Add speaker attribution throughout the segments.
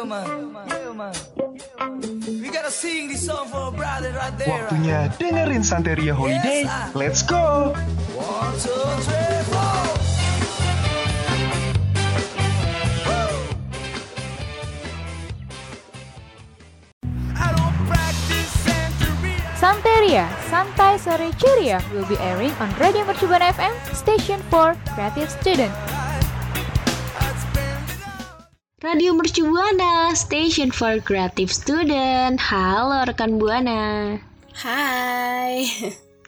Speaker 1: Yeah, man. Yeah, man. We gotta sing this song for a brother right there.
Speaker 2: Waktunya dengerin Santeria Holiday. Let's go!
Speaker 1: One, two, three, four. I don't practice Santeria.
Speaker 3: Santeria, Santai Sore Ceria will be airing on Radio Mercubuana FM, station for creative student.
Speaker 4: Radio Mercu Buana, Station for Creative Student. Halo rekan Buana.
Speaker 5: Hai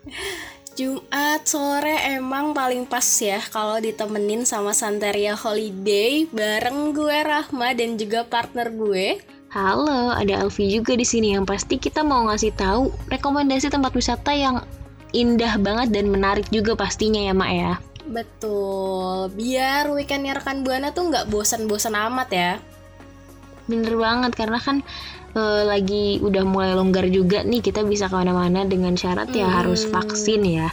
Speaker 5: Jumat sore emang paling pas ya kalau ditemenin sama Santeria Holiday bareng gue Rahma dan juga partner gue.
Speaker 4: Halo, ada Alfi juga di sini yang pasti kita mau ngasih tahu rekomendasi tempat wisata yang indah banget dan menarik juga pastinya ya, Mak ya.
Speaker 5: Betul, biar weekendnya rekan Buana tuh nggak bosan-bosan amat ya.
Speaker 4: Bener banget karena kan eh, lagi udah mulai longgar juga nih kita bisa ke mana-mana dengan syarat ya harus vaksin ya.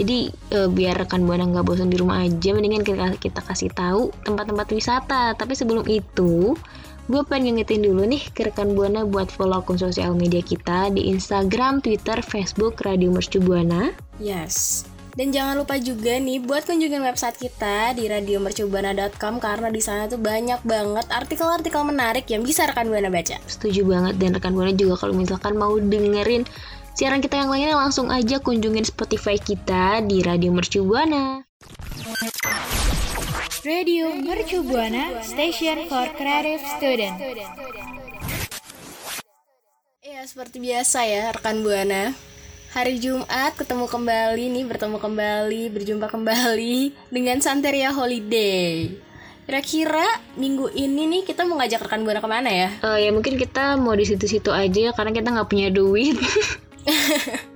Speaker 4: Jadi eh, biar rekan buana nggak bosan di rumah aja, mendingan kita, kita kasih tahu tempat-tempat wisata. Tapi sebelum itu, gue pengen ngingetin dulu nih ke rekan buana buat follow akun sosial media kita di Instagram, Twitter, Facebook Radio Mercu Buana.
Speaker 5: Yes. Dan jangan lupa juga nih buat kunjungin website kita di radiomercubuana.com karena di sana tuh banyak banget artikel-artikel menarik yang bisa rekan Buana baca.
Speaker 4: Setuju banget dan rekan buana juga kalau misalkan mau dengerin siaran kita yang lainnya langsung aja kunjungin Spotify kita di Radio Mercu Buana.
Speaker 3: Radio Mercubuana, station for creative student.
Speaker 5: Iya, seperti biasa ya rekan Buana. Hari Jumat ketemu kembali nih, bertemu kembali, berjumpa kembali dengan Santeria Holiday. Kira-kira minggu ini nih kita mau ngajak rekan Buana ke mana ya?
Speaker 4: Eh, ya mungkin kita mau di situ-situ aja karena kita nggak punya duit.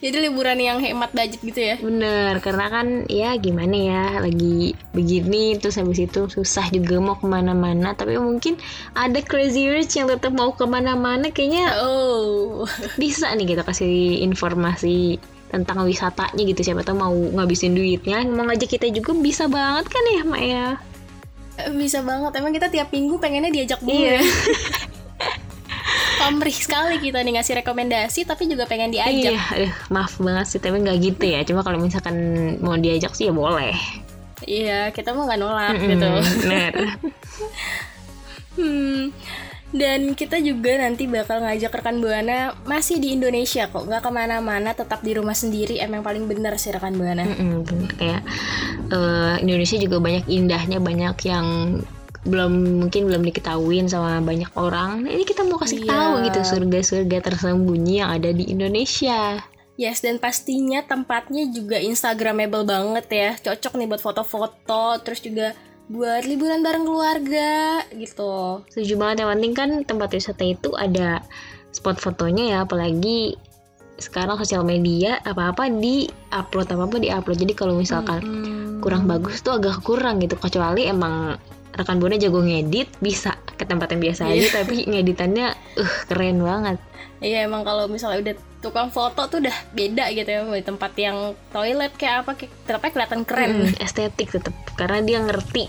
Speaker 5: Jadi liburan yang hemat budget gitu ya?
Speaker 4: Bener, karena kan ya gimana ya lagi begini terus habis itu susah juga mau ke mana-mana. Tapi mungkin ada crazy rich yang tetap mau ke mana-mana kayaknya
Speaker 5: Oh,
Speaker 4: bisa nih kita kasih informasi tentang wisatanya gitu siapa tahu mau ngabisin duitnya mau ngajak kita juga bisa banget kan ya Mak ya
Speaker 5: bisa banget. Emang kita tiap minggu pengennya diajak mulu
Speaker 4: Iya.
Speaker 5: ya. Pamrih sekali kita nih ngasih rekomendasi tapi juga pengen diajak.
Speaker 4: iya aduh, maaf banget sih tapi nggak gitu ya cuma kalau misalkan mau diajak sih ya boleh
Speaker 5: Iya, kita mau nggak nolak
Speaker 4: Mm-mm,
Speaker 5: gitu.
Speaker 4: bener
Speaker 5: Hmm. Dan kita juga nanti bakal ngajak rekan Buana masih di Indonesia kok, nggak ke mana-mana, tetap di rumah sendiri. Emang paling bener sih rekan Buana.
Speaker 4: Mm-mm, bener. kayak eh, Indonesia juga banyak indahnya banyak yang belum mungkin belum diketahuin sama banyak orang. Nah, ini kita mau kasih
Speaker 5: Iya.
Speaker 4: tahu gitu surga-surga tersembunyi yang ada di Indonesia.
Speaker 5: Yes, dan pastinya tempatnya juga Instagramable banget ya. Cocok nih buat foto-foto, terus juga buat liburan bareng keluarga gitu.
Speaker 4: Setuju banget yang penting kan tempat wisata itu ada spot fotonya ya, apalagi sekarang sosial media apa-apa di upload apa-apa di upload. Jadi kalau misalkan kurang bagus tuh agak kurang gitu kecuali emang rekan buana jago ngedit bisa ke tempat yang biasa aja tapi ngeditannya uh keren banget
Speaker 5: Iya emang kalau misalnya udah tukang foto tuh udah beda gitu ya di tempat yang toilet kayak apa kayak tetapnya kelihatan keren.
Speaker 4: Hmm, estetik tetap karena dia ngerti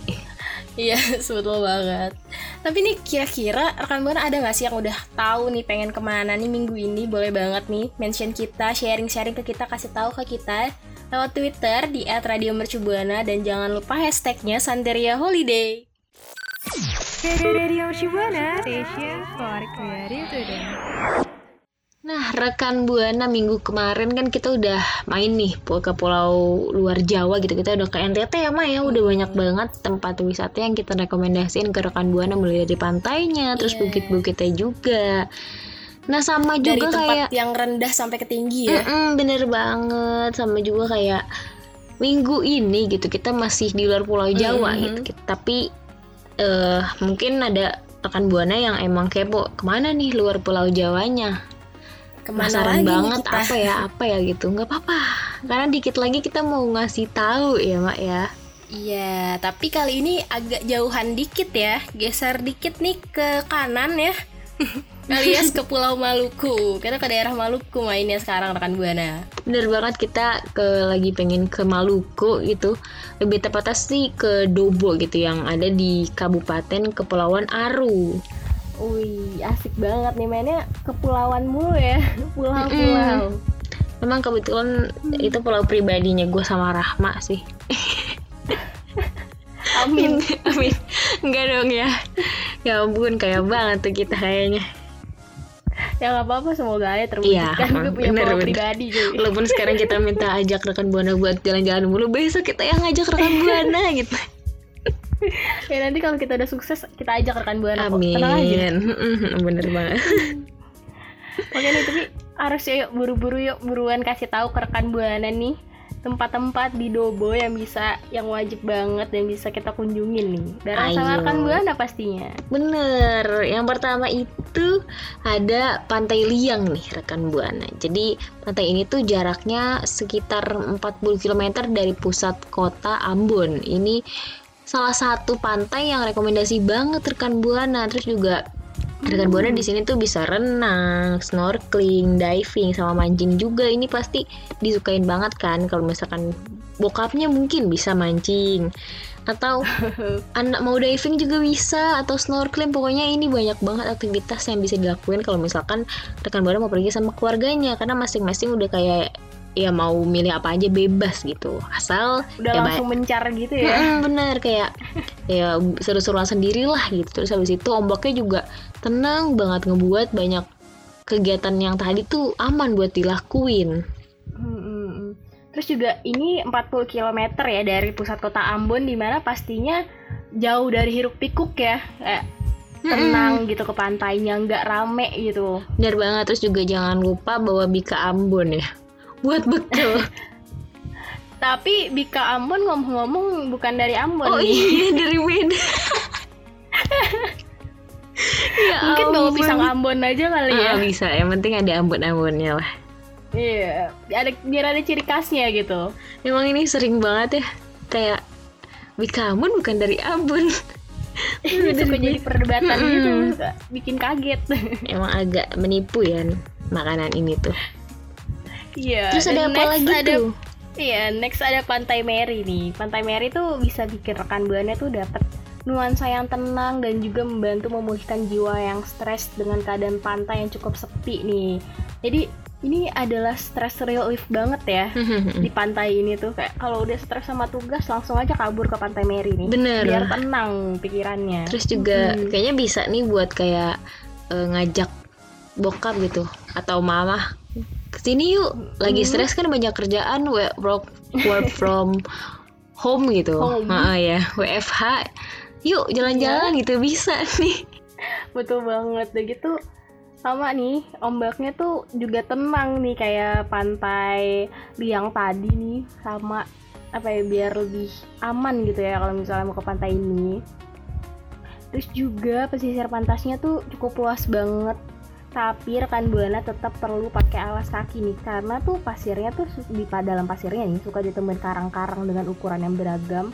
Speaker 5: Iya, betul banget. Tapi nih kira-kira rekan buana ada nggak sih yang udah tahu nih pengen ke mana nih minggu ini? Boleh banget nih mention kita, sharing-sharing ke kita, kasih tahu ke kita lewat Twitter di @radiomercubuana dan jangan lupa hashtagnya Santeria Holiday.
Speaker 3: Radio Station for Creative Today.
Speaker 4: Nah, rekan Buana minggu kemarin kan kita udah main nih ke pulau luar Jawa gitu. Kita udah ke NTT ya, Ma ya. Udah banyak banget tempat wisata yang kita rekomendasiin ke rekan Buana mulai dari pantainya, terus
Speaker 5: Iya.
Speaker 4: bukit-bukitnya juga. Nah, sama
Speaker 5: Dari
Speaker 4: juga
Speaker 5: tempat
Speaker 4: kayak
Speaker 5: yang rendah sampai ke tinggi ya.
Speaker 4: Bener banget sama juga kayak minggu ini gitu kita masih di luar Pulau Jawa
Speaker 5: Mhm.
Speaker 4: gitu Kita- tapi eh mungkin ada rekan buana yang emang kepo ke mana nih luar Pulau Jawanya Ke
Speaker 5: mana penasaran
Speaker 4: banget
Speaker 5: kita?
Speaker 4: apa ya apa ya gitu nggak apa-apa karena dikit lagi kita mau ngasih tahu ya mak ya
Speaker 5: Iya, tapi kali ini agak jauhan dikit ya. Geser dikit nih ke kanan ya. Alias ke Pulau Maluku. Kita ke daerah Maluku mainnya sekarang rekan Buana.
Speaker 4: bener banget kita ke lagi pengen ke Maluku gitu lebih tepatnya sih ke Dobo gitu yang ada di Kabupaten Kepulauan Aru
Speaker 5: Wih, asik banget nih mainnya kepulauan mulu ya. Pulau-pulau.
Speaker 4: Memang kebetulan itu pulau pribadinya gue sama Rahma sih.
Speaker 5: Amin.
Speaker 4: Amin. Enggak dong ya. Ya ampun, kayak banget tuh kita kayaknya.
Speaker 5: Ya nggak apa-apa semoga aja
Speaker 4: Iya,
Speaker 5: terwujudkan gue punya
Speaker 4: bener,
Speaker 5: pribadi cuy.
Speaker 4: Walaupun sekarang kita minta ajak rekan Buana buat jalan-jalan mulu, besok kita yang ngajak rekan Buana gitu.
Speaker 5: ya nanti kalau kita udah sukses kita ajak rekan buana.
Speaker 4: Amin.
Speaker 5: Aja.
Speaker 4: Bener banget.
Speaker 5: Oke nih tapi harus yuk buru-buru yuk buruan kasih tahu ke rekan buana nih tempat-tempat di Dobo yang bisa yang wajib banget dan bisa kita kunjungin nih. Bareng sama
Speaker 4: Ayo.
Speaker 5: rekan buana pastinya.
Speaker 4: Bener. Yang pertama itu ada Pantai Liang nih rekan Buana. Jadi pantai ini tuh jaraknya sekitar 40 km dari pusat kota Ambon. Ini salah satu pantai yang rekomendasi banget rekan Buana. Terus juga rekan Buana di sini tuh bisa renang, snorkeling, diving sama mancing juga. Ini pasti disukain banget kan kalau misalkan bokapnya mungkin bisa mancing. Atau anak mau diving juga bisa atau snorkeling. Pokoknya ini banyak banget aktivitas yang bisa dilakuin kalau misalkan rekan buana mau pergi sama keluarganya. Karena masing-masing udah kayak ya mau milih apa aja bebas gitu asal
Speaker 5: Udah
Speaker 4: ya,
Speaker 5: langsung mencar gitu ya.
Speaker 4: Mm, bener kayak ya seru-seruan sendiri lah gitu terus habis itu ombaknya juga tenang banget ngebuat banyak kegiatan yang tadi tuh aman buat dilakuin
Speaker 5: Hmm, hmm, hmm. Terus juga ini 40 km ya dari pusat kota Ambon di mana pastinya jauh dari hiruk pikuk ya. Kayak tenang gitu ke pantainya nggak rame gitu.
Speaker 4: bener banget terus juga jangan lupa bawa bika Ambon ya buat bekal
Speaker 5: Tapi Bika Ambon ngomong-ngomong bukan dari Ambon
Speaker 4: Oh
Speaker 5: nih.
Speaker 4: iya dari Medan. ya
Speaker 5: Mungkin bawa pisang Ambon aja kali ya.
Speaker 4: Ah, bisa, yang penting ada ambon-ambonnya lah.
Speaker 5: Iya, ada biar ada ciri khasnya gitu.
Speaker 4: Emang ini sering banget ya, kayak Bika Ambon bukan dari Ambon.
Speaker 5: Suka jadi perdebatan
Speaker 4: Mm-mm.
Speaker 5: gitu, bikin kaget.
Speaker 4: Emang agak menipu ya makanan ini tuh.
Speaker 5: Iya.
Speaker 4: Terus ada apa lagi
Speaker 5: ada,
Speaker 4: tuh?
Speaker 5: Iya, next ada Pantai Mary nih. Pantai Mary tuh bisa bikin rekan buana tuh dapat nuansa yang tenang dan juga membantu memulihkan jiwa yang stres dengan keadaan pantai yang cukup sepi nih. Jadi ini adalah stress relief banget ya di pantai ini tuh kayak kalau udah stres sama tugas langsung aja kabur ke Pantai Mary nih.
Speaker 4: Bener.
Speaker 5: Biar tenang pikirannya.
Speaker 4: Terus juga
Speaker 5: Mm-mm.
Speaker 4: kayaknya bisa nih buat kayak eh, ngajak bokap gitu atau mama ke sini yuk. Lagi stres kan banyak kerjaan work work from home gitu.
Speaker 5: Home.
Speaker 4: Ya. WFH yuk jalan-jalan gitu bisa nih.
Speaker 5: Betul banget. Deh gitu sama nih ombaknya tuh juga tenang nih kayak pantai liang tadi nih sama apa ya biar lebih aman gitu ya kalau misalnya mau ke pantai ini. Terus juga pesisir pantasnya tuh cukup luas banget tapi rekan buana tetap perlu pakai alas kaki nih karena tuh pasirnya tuh di dalam pasirnya nih suka ditemuin karang-karang dengan ukuran yang beragam.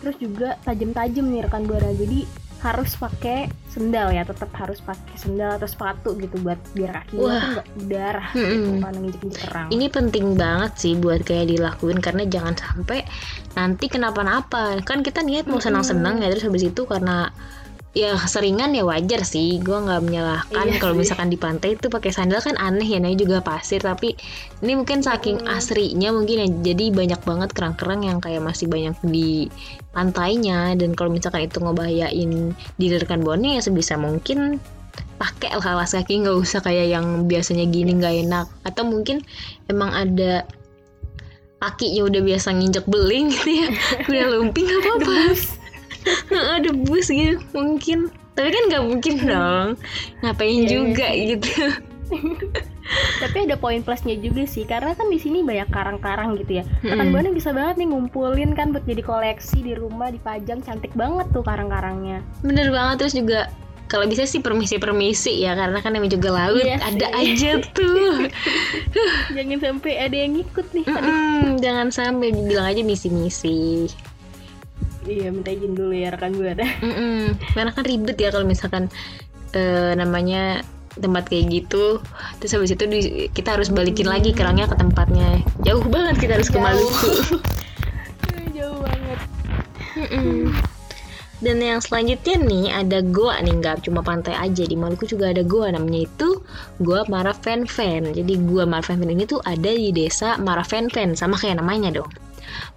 Speaker 5: Terus juga tajam-tajam nih rekan buana jadi harus pakai sendal ya tetap harus pakai sendal atau sepatu gitu buat biar kakinya
Speaker 4: Wah.
Speaker 5: tuh nggak berdarah gitu karena nginjek-nginjek kerang.
Speaker 4: Ini penting banget sih buat kayak dilakuin karena jangan sampai nanti kenapa-napa. Kan kita niat mau senang-senang ya terus habis itu karena ya seringan ya wajar sih. Gue nggak menyalahkan
Speaker 5: Iya
Speaker 4: kalau misalkan di pantai itu pakai sandal. Kan aneh ya namanya juga pasir. Tapi ini mungkin saking asrinya mungkin ya. Jadi banyak banget kerang-kerang yang kayak masih banyak di pantainya. Dan kalau misalkan itu ngebahayain diri rekan buana ya sebisa mungkin pakai lah alas kaki. Nggak usah kayak yang biasanya gini nggak enak. Atau mungkin emang ada kakinya udah biasa nginjek beling gitu ya. Udah lumping apa-apa. Heeh, debus gitu mungkin tapi kan nggak mungkin dong ngapain juga
Speaker 5: iya sih.
Speaker 4: gitu
Speaker 5: Tapi ada poin plusnya juga sih, karena kan di sini banyak karang-karang gitu ya. Rekan
Speaker 4: Mm-mm.
Speaker 5: buana bisa banget nih ngumpulin kan buat jadi koleksi di rumah dipajang cantik banget tuh karang-karangnya.
Speaker 4: bener banget terus juga kalau bisa sih permisi-permisi ya karena kan namanya juga laut
Speaker 5: Iya
Speaker 4: ada aja tuh
Speaker 5: Jangan sampai ada yang ngikut nih.
Speaker 4: Mm-mm, jangan sampai bilang aja misi-misi
Speaker 5: Iya, minta izin dulu ya rekan buana.
Speaker 4: Mm-mm. karena kan ribet ya kalau misalkan eh, namanya tempat kayak gitu terus habis itu di- kita harus balikin lagi kerangnya ke tempatnya jauh banget kita harus ke
Speaker 5: Jauh.
Speaker 4: Maluku
Speaker 5: Jauh banget.
Speaker 4: Mm-mm. Dan yang selanjutnya nih ada goa nih nggak cuma pantai aja di Maluku juga ada goa namanya itu Goa Maravenven. Jadi Goa Maravenven ini tuh ada di desa Maravenven sama kayak namanya dong.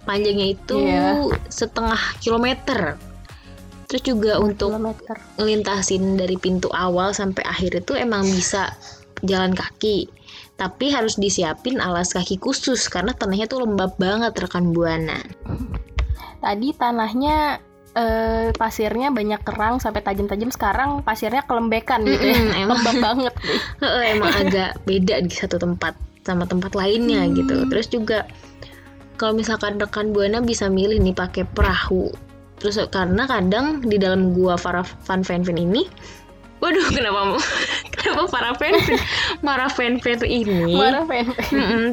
Speaker 4: Panjangnya itu
Speaker 5: Iya.
Speaker 4: setengah kilometer. Terus juga untuk
Speaker 5: Kilometer.
Speaker 4: ngelintasin dari pintu awal sampai akhir itu emang bisa jalan kaki. Tapi harus disiapin alas kaki khusus karena tanahnya tuh lembab banget rekan buana.
Speaker 5: Tadi tanahnya eh, pasirnya banyak kerang sampai tajam-tajam sekarang pasirnya kelembekan gitu ya.
Speaker 4: Emang.
Speaker 5: Lembab banget
Speaker 4: emang agak beda di satu tempat sama tempat lainnya
Speaker 5: Hmm.
Speaker 4: gitu. Terus juga kalau misalkan rekan buana bisa milih nih pakai perahu. Terus karena kadang di dalam gua Farah Van Venven ini Waduh, kenapa mau kenapa para Venven? Mara Venven ini
Speaker 5: Marah pen.
Speaker 4: Mm-mm,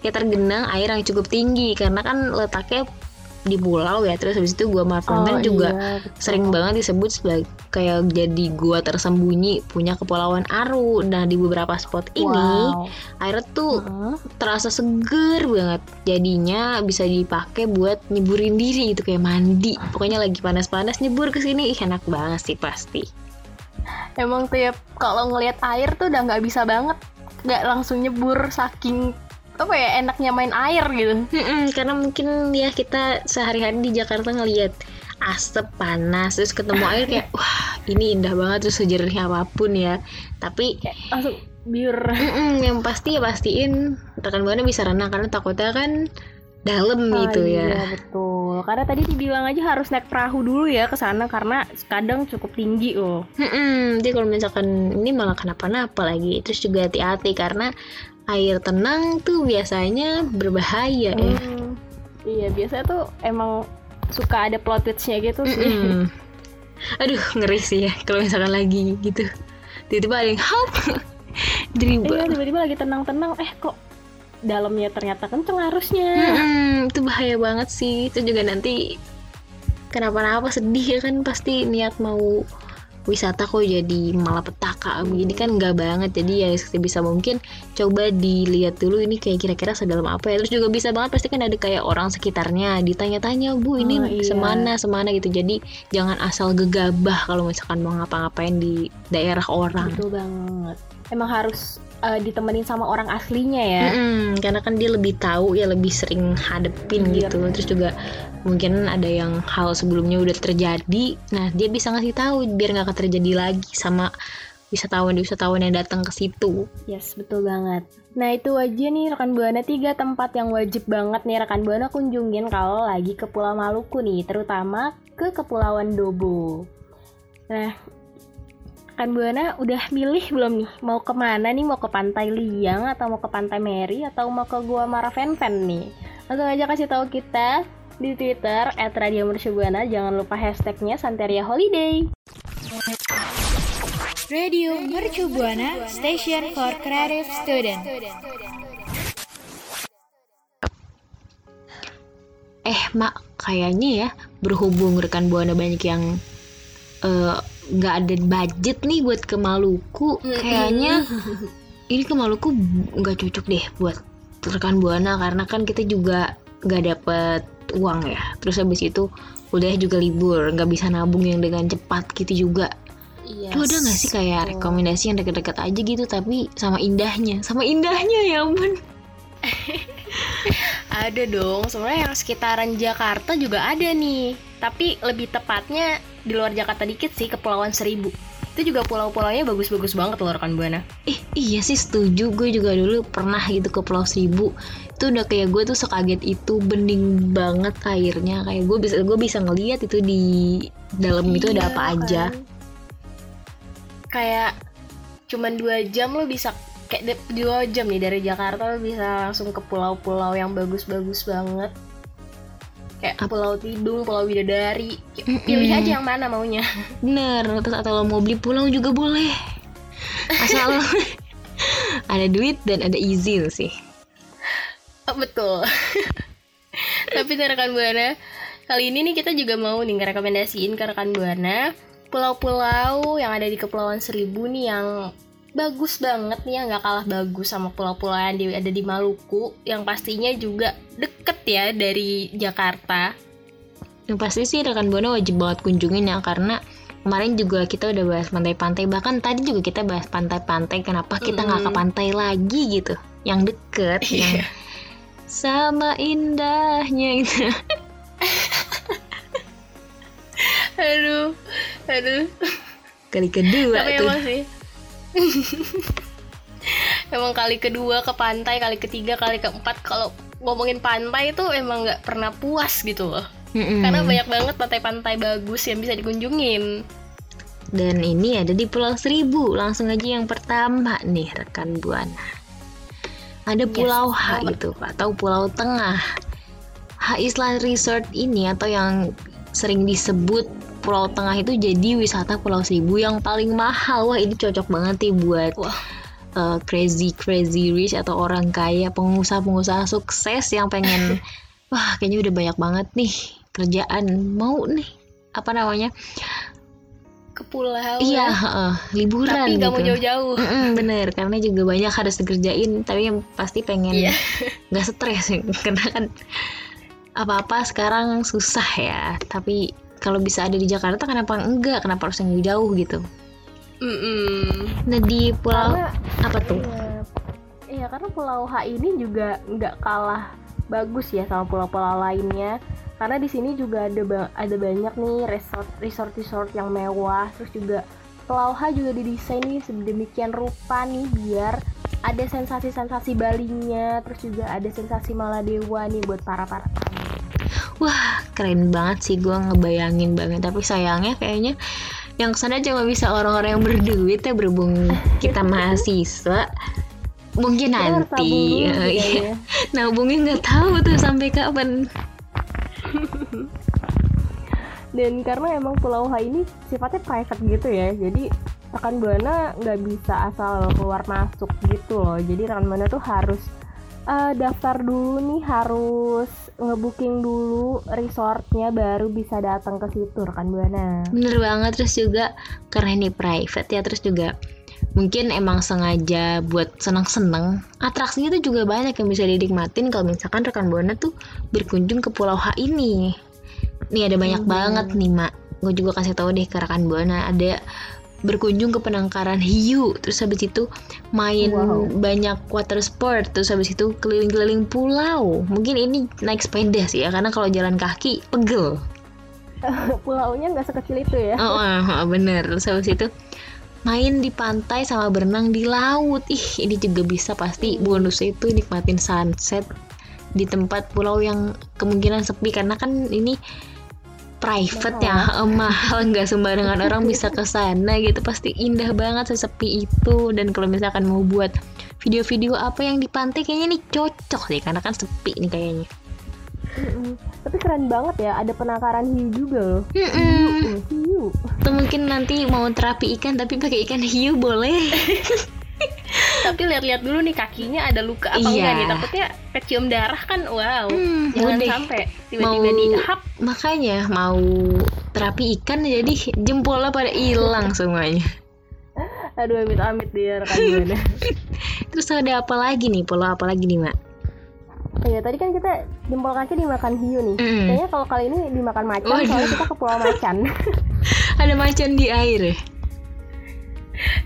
Speaker 4: kayak tergenang air yang cukup tinggi karena kan letaknya di pulau ya. Terus habis itu gua Mara Venven juga
Speaker 5: iya, betul.
Speaker 4: sering banget disebut sebagai kayak jadi gua tersembunyi punya kepulauan Aru. Nah di beberapa spot ini
Speaker 5: Wow.
Speaker 4: airnya tuh
Speaker 5: Heeh.
Speaker 4: terasa seger banget. Jadinya bisa dipakai buat nyeburin diri gitu kayak mandi. Pokoknya lagi panas-panas nyebur ke sini ih, enak banget sih pasti.
Speaker 5: Emang tiap kalau ngelihat air tuh udah nggak bisa banget nggak langsung nyebur saking apa ya enaknya main air gitu.
Speaker 4: Mm-mm, karena mungkin ya kita sehari-hari di Jakarta ngelihat asap panas terus ketemu air kayak wah ini indah banget terus sejernih apa pun ya. Tapi
Speaker 5: Kayak langsung biur.
Speaker 4: Mm-mm, yang pasti ya pastiin rekan buana bisa renang karena takutnya kan dalam
Speaker 5: Ah,
Speaker 4: gitu
Speaker 5: iya,
Speaker 4: ya.
Speaker 5: betul. Karena tadi dibilang aja harus naik perahu dulu ya ke sana karena kadang cukup tinggi loh.
Speaker 4: Jadi kalau misalkan ini malah kenapa-napa lagi, terus juga hati-hati karena air tenang tuh biasanya berbahaya ya.
Speaker 5: Hmm, Iya, biasanya tuh emang suka ada plot twistnya gitu sih.
Speaker 4: Mm-mm. Aduh ngeri sih ya kalau misalkan lagi gitu. Tiba-tiba ada yang hap, dribble.
Speaker 5: Iya, tiba-tiba lagi tenang-tenang, eh kok dalamnya ternyata kenceng arusnya.
Speaker 4: Mm-mm, itu bahaya banget sih. Itu juga nanti kenapa-napa sedih ya kan pasti niat mau wisata kok jadi malapetaka. Begini kan nggak banget. Jadi ya bisa mungkin coba dilihat dulu ini kayak kira-kira sedalam apa ya. Terus juga bisa banget pasti kan ada kayak orang sekitarnya ditanya-tanya bu ini
Speaker 5: Oh, iya.
Speaker 4: semana semana gitu. Jadi jangan asal gegabah kalau misalkan mau ngapa-ngapain di daerah orang.
Speaker 5: Betul banget. Emang harus eh, ditemenin sama orang aslinya ya.
Speaker 4: Mm-mm, karena kan dia lebih tahu ya lebih sering hadepin
Speaker 5: Iya.
Speaker 4: gitu terus juga mungkin ada yang hal sebelumnya udah terjadi nah dia bisa ngasih tahu biar nggak terjadi lagi sama wisatawan-wisatawan yang datang ke situ
Speaker 5: Yes, betul banget. Nah, itu aja nih rekan Buana tiga tempat yang wajib banget nih rekan Buana kunjungin kalau lagi ke Pulau Maluku nih, terutama ke Kepulauan Dobo. Nah, rekan Buana udah milih belum nih mau ke mana nih? Mau ke Pantai Liang atau mau ke Pantai Meri atau mau ke Gua Maravenven nih? Langsung aja kasih tahu kita di Twitter @radiomercubuana. Jangan lupa hashtagnya Santeria Holiday.
Speaker 3: Radio Mercu Buana Station for Creative Student.
Speaker 4: eh mak kayaknya ya berhubung rekan buana banyak yang eh, nggak ada budget nih buat ke Maluku. Kayaknya ini ke Maluku nggak cocok deh buat rekan buana karena kan kita juga nggak dapet uang ya. Terus habis itu kuliah juga libur nggak bisa nabung yang dengan cepat gitu juga.
Speaker 5: Iya.
Speaker 4: Lu ada gak sih kayak rekomendasi yang deket-deket aja gitu tapi sama indahnya? Sama indahnya ya ampun.
Speaker 5: Ada dong, sebenarnya yang sekitaran Jakarta juga ada nih. Tapi lebih tepatnya di luar Jakarta dikit sih, Kepulauan Seribu. Itu juga pulau-pulaunya bagus-bagus banget loh rekan Buana.
Speaker 4: Eh iya sih setuju gue juga dulu pernah gitu ke Pulau Seribu itu udah kayak gue tuh sekaget itu bening banget airnya kayak gue bisa gue bisa ngeliat itu di dalam itu ada
Speaker 5: Iya
Speaker 4: apa aja
Speaker 5: kan? Kayak cuman dua jam lo bisa kayak dua jam nih dari Jakarta lo bisa langsung ke pulau-pulau yang bagus-bagus banget. Kayak Pulau Tidung, Pulau Bidadari. Kayak Pilih aja yang mana maunya.
Speaker 4: bener terus atau lo mau beli pulau juga boleh asal lo ada duit dan ada izin sih
Speaker 5: Oh, betul. Tapi rekan Buana, kali ini nih kita juga mau nih ngerekomendasiin ke rekan Buana pulau-pulau yang ada di Kepulauan Seribu nih yang bagus banget nih yang nggak kalah bagus sama pulau-pulau yang di- ada di Maluku yang pastinya juga deket ya dari Jakarta.
Speaker 4: yang pasti sih rekan buana wajib banget kunjungin ya karena kemarin juga kita udah bahas pantai-pantai bahkan tadi juga kita bahas pantai-pantai kenapa kita nggak ke
Speaker 5: Mm-mm.
Speaker 4: pantai lagi gitu yang deket yang sama indahnya gitu
Speaker 5: Aduh, aduh.
Speaker 4: kali kedua
Speaker 5: Tapi
Speaker 4: tuh
Speaker 5: emang sih. emang kali kedua ke pantai, kali ketiga, kali keempat kalau ngomongin pantai itu emang nggak pernah puas gitu loh.
Speaker 4: Mm-mm.
Speaker 5: Karena banyak banget pantai-pantai bagus yang bisa dikunjungin.
Speaker 4: dan ini ada di Pulau Seribu langsung aja yang pertama nih rekan buana ada
Speaker 5: Yes,
Speaker 4: Pulau H
Speaker 5: apa
Speaker 4: gitu atau Pulau Tengah H Island Resort ini atau yang sering disebut Pulau Tengah itu jadi wisata Pulau Seribu yang paling mahal wah ini cocok banget nih buat
Speaker 5: Wah.
Speaker 4: uh, crazy crazy rich atau orang kaya pengusaha-pengusaha sukses yang pengen wah kayaknya udah banyak banget nih kerjaan mau nih apa namanya
Speaker 5: Ke pulau
Speaker 4: Iya,
Speaker 5: ya.
Speaker 4: heeh, liburan
Speaker 5: Tapi nggak mau
Speaker 4: gitu.
Speaker 5: jauh-jauh.
Speaker 4: Mm-mm, bener, karena juga banyak harus dikerjain, tapi yang pasti pengen
Speaker 5: Iya.
Speaker 4: nggak stres, karena kan apa-apa sekarang susah ya. Tapi kalau bisa ada di Jakarta, kenapa enggak? Kenapa harus yang jauh gitu?
Speaker 5: Mm-mm.
Speaker 4: Nah di pulau
Speaker 5: Karena
Speaker 4: apa tuh?
Speaker 5: Iya, iya karena Pulau H ini juga nggak kalah bagus ya sama pulau-pulau lainnya. Karena di sini juga ada ba- ada banyak nih resort resort resort yang mewah. Terus juga Pulau H juga didesain nih sedemikian rupa nih biar ada sensasi-sensasi Balinya, terus juga ada sensasi Maladewa nih buat para para tamu.
Speaker 4: Wah keren banget sih, gue ngebayangin banget. Tapi sayangnya kayaknya yang ke sana cuma bisa orang-orang yang berduit ya berhubung kita mahasiswa. Mungkin
Speaker 5: Kita
Speaker 4: nanti,
Speaker 5: sih
Speaker 4: iya.
Speaker 5: kayaknya.
Speaker 4: nabungnya nggak tahu tuh sampai kapan.
Speaker 5: Dan karena emang Pulau H ini sifatnya private gitu ya, jadi rekan buana nggak bisa asal keluar masuk gitu loh. Jadi rekan buana tuh harus eh, daftar dulu nih, harus ngebooking dulu resortnya baru bisa datang ke situ rekan buana.
Speaker 4: Bener banget terus juga karena ini private ya terus juga mungkin emang sengaja buat seneng-seneng atraksinya tuh juga banyak yang bisa dinikmatin kalau misalkan rekan buana tuh berkunjung ke Pulau H ini nih ada banyak
Speaker 5: Hmm.
Speaker 4: banget nih mak gue juga kasih tahu deh ke rekan buana ada berkunjung ke penangkaran hiu terus habis itu main
Speaker 5: Wow.
Speaker 4: banyak water sport terus habis itu keliling-keliling pulau mungkin ini naik sepeda sih ya karena kalau jalan kaki pegel
Speaker 5: Pulaunya nggak sekecil itu ya.
Speaker 4: Oh, oh, oh, bener. Terus habis itu main di pantai sama berenang di laut. Ih, ini juga bisa pasti bonusnya itu nikmatin sunset di tempat pulau yang kemungkinan sepi karena kan ini private ya mahal nggak sembarangan orang bisa ke sana gitu pasti indah banget sesepi itu dan kalau misalkan mau buat video-video apa yang di pantai kayaknya nih cocok sih karena kan sepi nih kayaknya
Speaker 5: Mm-mm. Tapi keren banget ya, ada penangkaran hiu juga loh.
Speaker 4: Mm-mm.
Speaker 5: Uh, hiu.
Speaker 4: atau mungkin nanti mau terapi ikan tapi pakai ikan hiu boleh
Speaker 5: Tapi lihat-lihat dulu nih kakinya ada luka apa
Speaker 4: Iya.
Speaker 5: enggak nih? Takutnya kecium darah kan, wow.
Speaker 4: Hmm,
Speaker 5: Jangan
Speaker 4: udah.
Speaker 5: sampai tiba-tiba dihap
Speaker 4: makanya mau terapi ikan jadi jempolnya pada hilang semuanya
Speaker 5: Aduh amit-amit dia rekan buana.
Speaker 4: terus ada apa lagi nih pulau apa lagi nih mak
Speaker 5: Iya tadi kan kita jempol kaki dimakan hiu nih.
Speaker 4: Mm.
Speaker 5: Kayaknya kalau kali ini dimakan macan
Speaker 4: Waduh.
Speaker 5: soalnya kita ke Pulau Macan.
Speaker 4: Ada macan di air ya?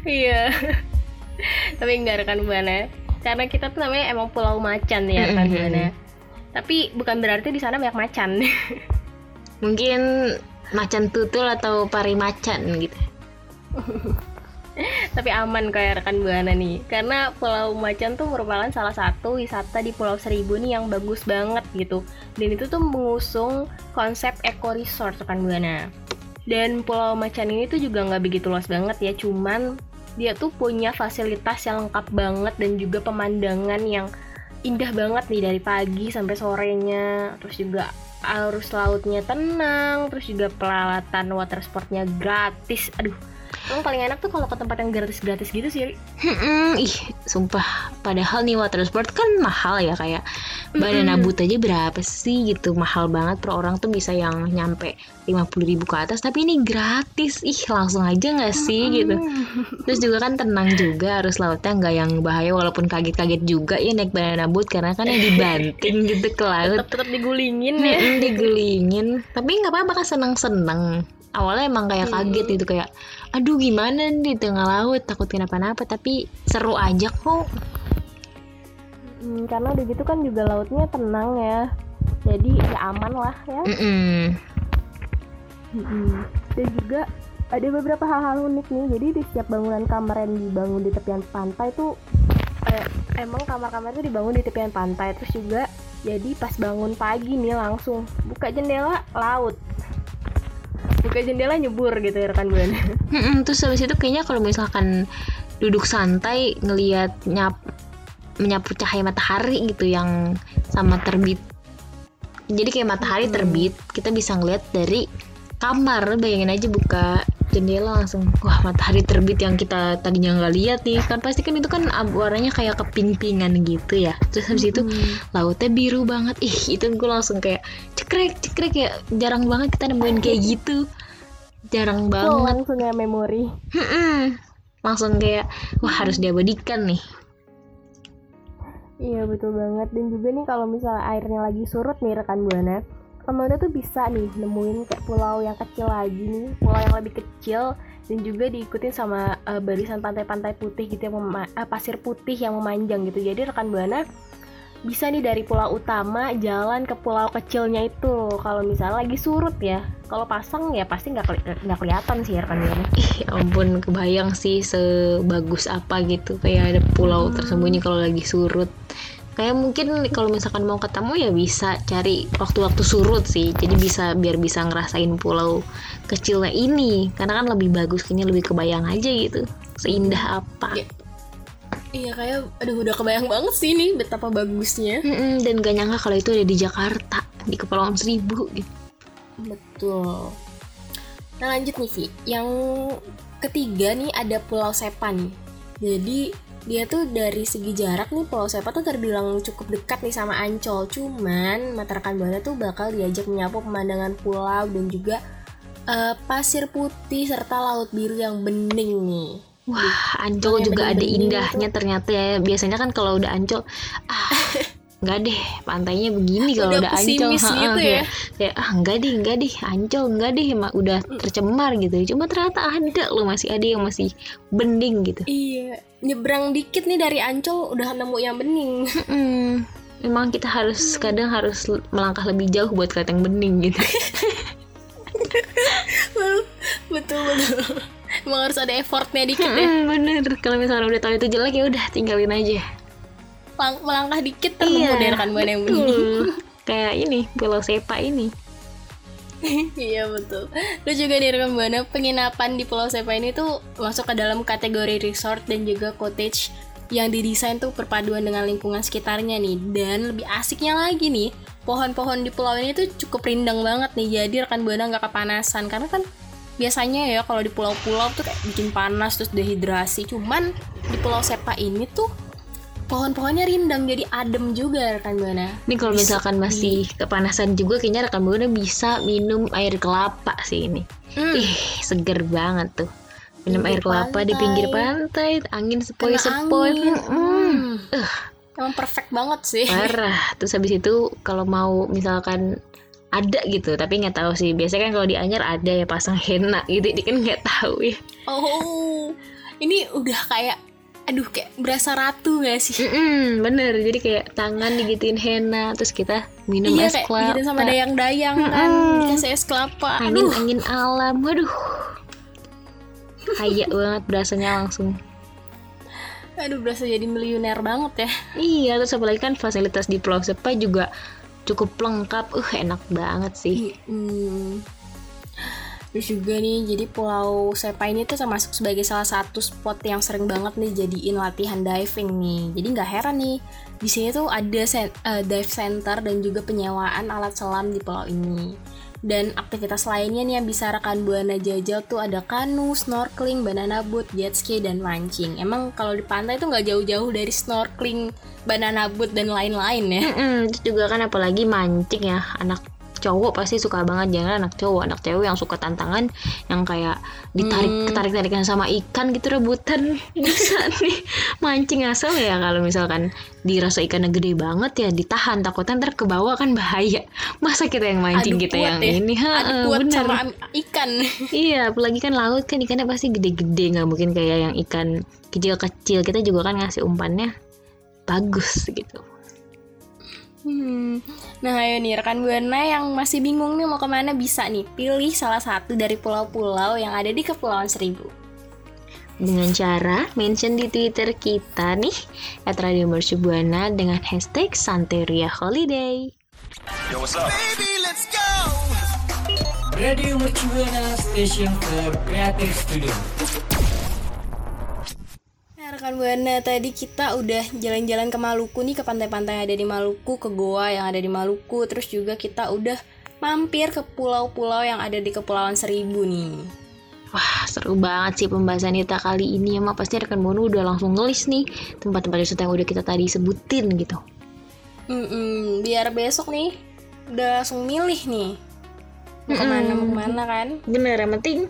Speaker 5: Iya. Tapi enggak rekan buana. Karena kita tuh namanya emang Pulau Macan ya rekan
Speaker 4: Mm-mm.
Speaker 5: buana. Tapi bukan berarti di sana banyak macan.
Speaker 4: Mungkin macan tutul atau pari macan gitu.
Speaker 5: Tapi aman kayak rekan buana nih. Karena Pulau Macan tuh merupakan salah satu wisata di Pulau Seribu nih yang bagus banget gitu. Dan itu tuh mengusung konsep eco resort rekan buana. Dan Pulau Macan ini tuh juga nggak begitu luas banget ya, cuman dia tuh punya fasilitas yang lengkap banget dan juga pemandangan yang indah banget nih dari pagi sampai sorenya. Terus juga arus lautnya tenang, terus juga peralatan water sportnya gratis. Aduh, emang paling enak tuh kalau ke tempat yang gratis-gratis gitu sih. Ri.
Speaker 4: Hmm, ih, sumpah. Padahal nih water sport kan mahal ya kayak banana boat aja berapa sih gitu. Mahal banget per orang tuh bisa yang nyampe 50.000 ribu ke atas. Tapi ini gratis. Ih langsung aja nggak sih gitu. Terus juga kan tenang juga arus lautnya nggak yang bahaya walaupun kaget-kaget juga ya naik banana boat karena kan yang dibanting gitu ke laut.
Speaker 5: Tetap tetap digulingin ya.
Speaker 4: Mm-mm, digulingin. Tapi nggak apa-apa kan seneng-seneng awalnya emang kayak kaget gitu kayak aduh gimana nih di tengah laut takut kenapa-napa tapi seru aja kok
Speaker 5: Hmm, karena udah gitu kan juga lautnya tenang ya. Jadi ya aman lah ya.
Speaker 4: Mm-mm.
Speaker 5: Mm-mm. Dan juga ada beberapa hal-hal unik nih. Jadi di setiap bangunan kamar yang dibangun di tepian pantai tuh eh, emang kamar-kamar itu dibangun di tepian pantai. Terus juga jadi pas bangun pagi nih langsung buka jendela laut. Buka jendela nyebur gitu ya rekan buana.
Speaker 4: Mm-mm, terus habis itu kayaknya kalau misalkan duduk santai ngelihat nyap menyapu cahaya matahari gitu yang sama terbit. Jadi kayak matahari terbit kita bisa ngeliat dari kamar. Bayangin aja buka jendela langsung wah matahari terbit yang kita tadinya nggak lihat nih. Kan pasti kan itu kan warnanya kayak keping-pingan gitu ya. Terus habis itu lautnya biru banget. Ih itu gue langsung kayak cekrek cekrek ya. Jarang banget kita nemuin kayak gitu. Jarang banget.
Speaker 5: langsung ya memori.
Speaker 4: Mm-mm. langsung kayak wah harus diabadikan nih.
Speaker 5: Iya betul banget. Dan juga nih kalau misalnya airnya lagi surut nih rekan buana, Ke mana tuh bisa nih nemuin kayak pulau yang kecil lagi nih, pulau yang lebih kecil dan juga diikutin sama eh, barisan pantai-pantai putih gitu yang eh, pasir putih yang memanjang gitu. Jadi rekan buana bisa nih dari pulau utama jalan ke pulau kecilnya itu kalau misalnya lagi surut ya. Kalau pasang ya pasti nggak keli- nggak kelihatan sih rekan buana.
Speaker 4: ih ya ampun kebayang sih sebagus apa gitu kayak ada pulau tersembunyi kalau lagi surut kayak mungkin kalau misalkan mau ketemu ya bisa cari waktu-waktu surut sih jadi bisa biar bisa ngerasain pulau kecilnya ini karena kan lebih bagus kayaknya lebih kebayang aja gitu seindah apa
Speaker 5: Iya. Iya kayak aduh udah kebayang banget sih nih betapa bagusnya.
Speaker 4: Mm-mm, dan gak nyangka kalau itu ada di Jakarta di Kepulauan Seribu gitu
Speaker 5: Betul. Nah lanjut nih Vi, yang ketiga nih ada Pulau Sepan. Jadi dia tuh dari segi jarak nih Pulau Sepan tuh terbilang cukup dekat nih sama Ancol. Cuman mata rekan buana tuh bakal diajak menyapu pemandangan pulau dan juga eh, pasir putih serta laut biru yang bening nih.
Speaker 4: Wah, Ancol juga ada indahnya ternyata ya. Biasanya kan kalau udah Ancol, ah, enggak deh, pantainya begini kalau
Speaker 5: Udah
Speaker 4: udah Ancol.
Speaker 5: gitu ya.
Speaker 4: kayak, ah enggak deh, enggak deh, Ancol enggak deh, emang udah tercemar gitu. Cuma ternyata ada loh, masih ada yang masih bening gitu.
Speaker 5: Iya, nyebrang dikit nih dari Ancol udah nemu yang bening.
Speaker 4: Mm, Emang kita harus kadang harus melangkah lebih jauh buat kelihatan yang bening gitu.
Speaker 5: betul betul. Emang harus ada effortnya dikit ya.
Speaker 4: Mm, bener, kalau misalnya udah tahu itu jelek ya udah tinggalin aja.
Speaker 5: Lang- melangkah dikit terus nemu deh rekan buana yang
Speaker 4: betul. Kayak ini, Pulau Sepa ini.
Speaker 5: iya betul. Terus juga di rekan buana penginapan di Pulau Sepa ini tuh masuk ke dalam kategori resort dan juga cottage yang didesain tuh perpaduan dengan lingkungan sekitarnya nih dan lebih asiknya lagi nih pohon-pohon di pulau ini tuh cukup rindang banget nih jadi rekan buana nggak kepanasan karena kan biasanya ya kalau di pulau-pulau tuh kayak bikin panas terus dehidrasi cuman di Pulau Sepa ini tuh pohon-pohonnya rindang jadi adem juga rekan buana
Speaker 4: Ini kalau misalkan masih kepanasan juga kayaknya rekan buana bisa minum air kelapa sih ini.
Speaker 5: Hmm.
Speaker 4: Ih, seger banget tuh. Minum
Speaker 5: Pinggir
Speaker 4: air kelapa di pinggir pantai, angin sepoi-sepoi.
Speaker 5: Hmm. emang perfect banget sih
Speaker 4: parah terus habis itu kalau mau misalkan ada gitu tapi nggak tahu sih biasanya kan kalau di Anyer ada ya pasang henna gitu ini kan nggak tahu ya
Speaker 5: oh ini udah kayak aduh kayak berasa ratu gak sih?
Speaker 4: Mm-mm, bener. Jadi kayak tangan digituin henna terus kita minum
Speaker 5: iya
Speaker 4: es
Speaker 5: kayak
Speaker 4: kelapa.
Speaker 5: gitu sama dayang-dayang kan dikasih es kelapa.
Speaker 4: Angin
Speaker 5: aduh.
Speaker 4: Angin alam waduh. Kayak banget berasanya langsung.
Speaker 5: Aduh berasa jadi miliuner banget ya.
Speaker 4: Iya terus apalagi kan fasilitas di Pulau Sepa juga cukup lengkap. Uh enak banget sih.
Speaker 5: Hmm. Terus juga nih, jadi Pulau Sepa ini tuh termasuk sebagai salah satu spot yang sering banget nih jadiin latihan diving nih. Jadi nggak heran nih, di sini tuh ada sen- eh, dive center dan juga penyewaan alat selam di pulau ini. Dan aktivitas lainnya nih yang bisa rekan buana jajal tuh ada kanu, snorkeling, banana boat, jet ski, dan mancing. Emang kalau di pantai tuh nggak jauh-jauh dari snorkeling, banana boat, dan lain-lain ya.
Speaker 4: Mm-mm, terus juga kan apalagi mancing ya anak cowok pasti suka banget. Jangan anak cowok anak cewek yang suka tantangan yang kayak ditarik ketarik tarikan sama ikan gitu rebutan. Bisa nih. Mancing asal ya kalau misalkan dirasa ikannya gede banget ya ditahan. Takutnya ntar ke bawah kan bahaya. Masa kita yang mancing
Speaker 5: Adu
Speaker 4: kita yang
Speaker 5: ya.
Speaker 4: ini? Ha,
Speaker 5: Adu kuat
Speaker 4: bener.
Speaker 5: sama am- ikan.
Speaker 4: iya apalagi kan laut kan ikannya pasti gede-gede. Nggak mungkin kayak yang ikan kecil-kecil. Kita juga kan ngasih umpannya bagus gitu
Speaker 5: Hmm. Nah ayo nih rekan buana yang masih bingung nih mau ke mana bisa nih pilih salah satu dari pulau-pulau yang ada di Kepulauan Seribu.
Speaker 4: dengan cara mention di Twitter kita nih at Radio Mercubuana dengan hashtag Santeria Holiday.
Speaker 1: Baby, let's go.
Speaker 6: Radio Mercubuana Station for Creative Studio.
Speaker 5: Rekan buana tadi kita udah jalan-jalan ke Maluku nih ke pantai-pantai yang ada di Maluku, ke goa yang ada di Maluku, terus juga kita udah mampir ke pulau-pulau yang ada di Kepulauan Seribu nih.
Speaker 4: Wah seru banget sih pembahasan kita kali ini Emang pasti rekan Bono udah langsung ngelis nih Tempat-tempat wisata yang udah kita tadi sebutin gitu
Speaker 5: Mm-mm, biar besok nih udah langsung milih nih mau ke mana mau ke mana kan?
Speaker 4: Bener yang penting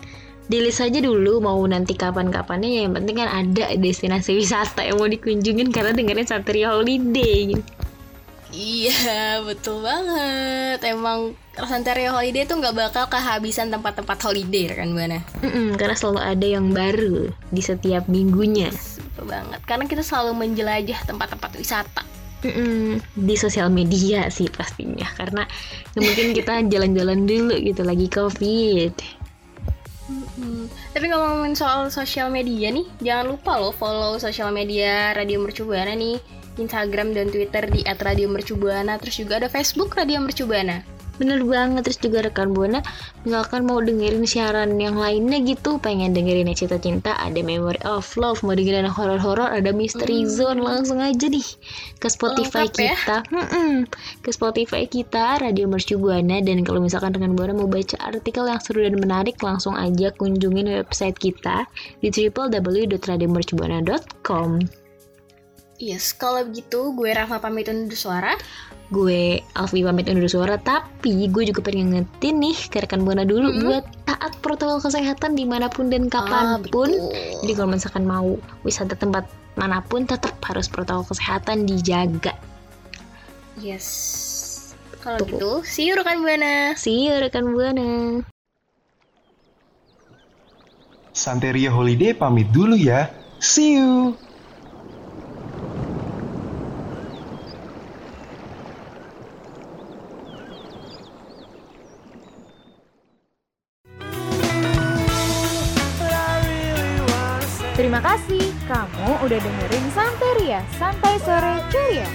Speaker 4: di list aja dulu mau nanti kapan-kapannya. Ya yang penting kan ada destinasi wisata yang mau dikunjungin karena dengerin Santeria Holiday. Gitu.
Speaker 5: Iya betul banget. Emang Santeria Holiday tuh nggak bakal kehabisan tempat-tempat holiday kan buana
Speaker 4: Mm-mm, karena selalu ada yang baru di setiap minggunya.
Speaker 5: Betul banget. Karena kita selalu menjelajah tempat-tempat wisata.
Speaker 4: Mm-mm, di sosial media sih pastinya. Karena mungkin kita jalan-jalan dulu gitu lagi covid
Speaker 5: Hmm, Tapi ngomongin soal sosial media nih Jangan lupa loh follow sosial media Radio Mercubuana nih Instagram dan Twitter di @radiomercubuana terus juga ada Facebook Radio Mercubuana.
Speaker 4: Bener banget terus juga rekan buana misalkan mau dengerin siaran yang lainnya gitu pengen dengerin yang cinta ada memory of love mau dengerin horor horor ada mystery zone langsung aja nih ke Spotify
Speaker 5: Lengkap ya.
Speaker 4: kita Mm-mm. ke Spotify kita Radio Mercu Buana dan kalau misalkan rekan buana mau baca artikel yang seru dan menarik langsung aja kunjungin website kita di www.radiomercubuana.com
Speaker 5: Yes, kalau begitu gue Rahma pamit undur suara.
Speaker 4: Gue Alfi pamit undur suara tapi gue juga pengen ngetin nih ke rekan buana dulu buat taat protokol kesehatan di mana pun dan kapan pun
Speaker 5: betul.
Speaker 4: jadi kalau misalkan mau wisata tempat mana pun tetap harus protokol kesehatan dijaga
Speaker 5: Yes. Kalau gitu, see you rekan Buana.
Speaker 4: see you rekan buana
Speaker 2: Santeria Holiday pamit dulu ya. See you.
Speaker 3: Kamu udah dengerin Santeria, Santai Sore Ceria.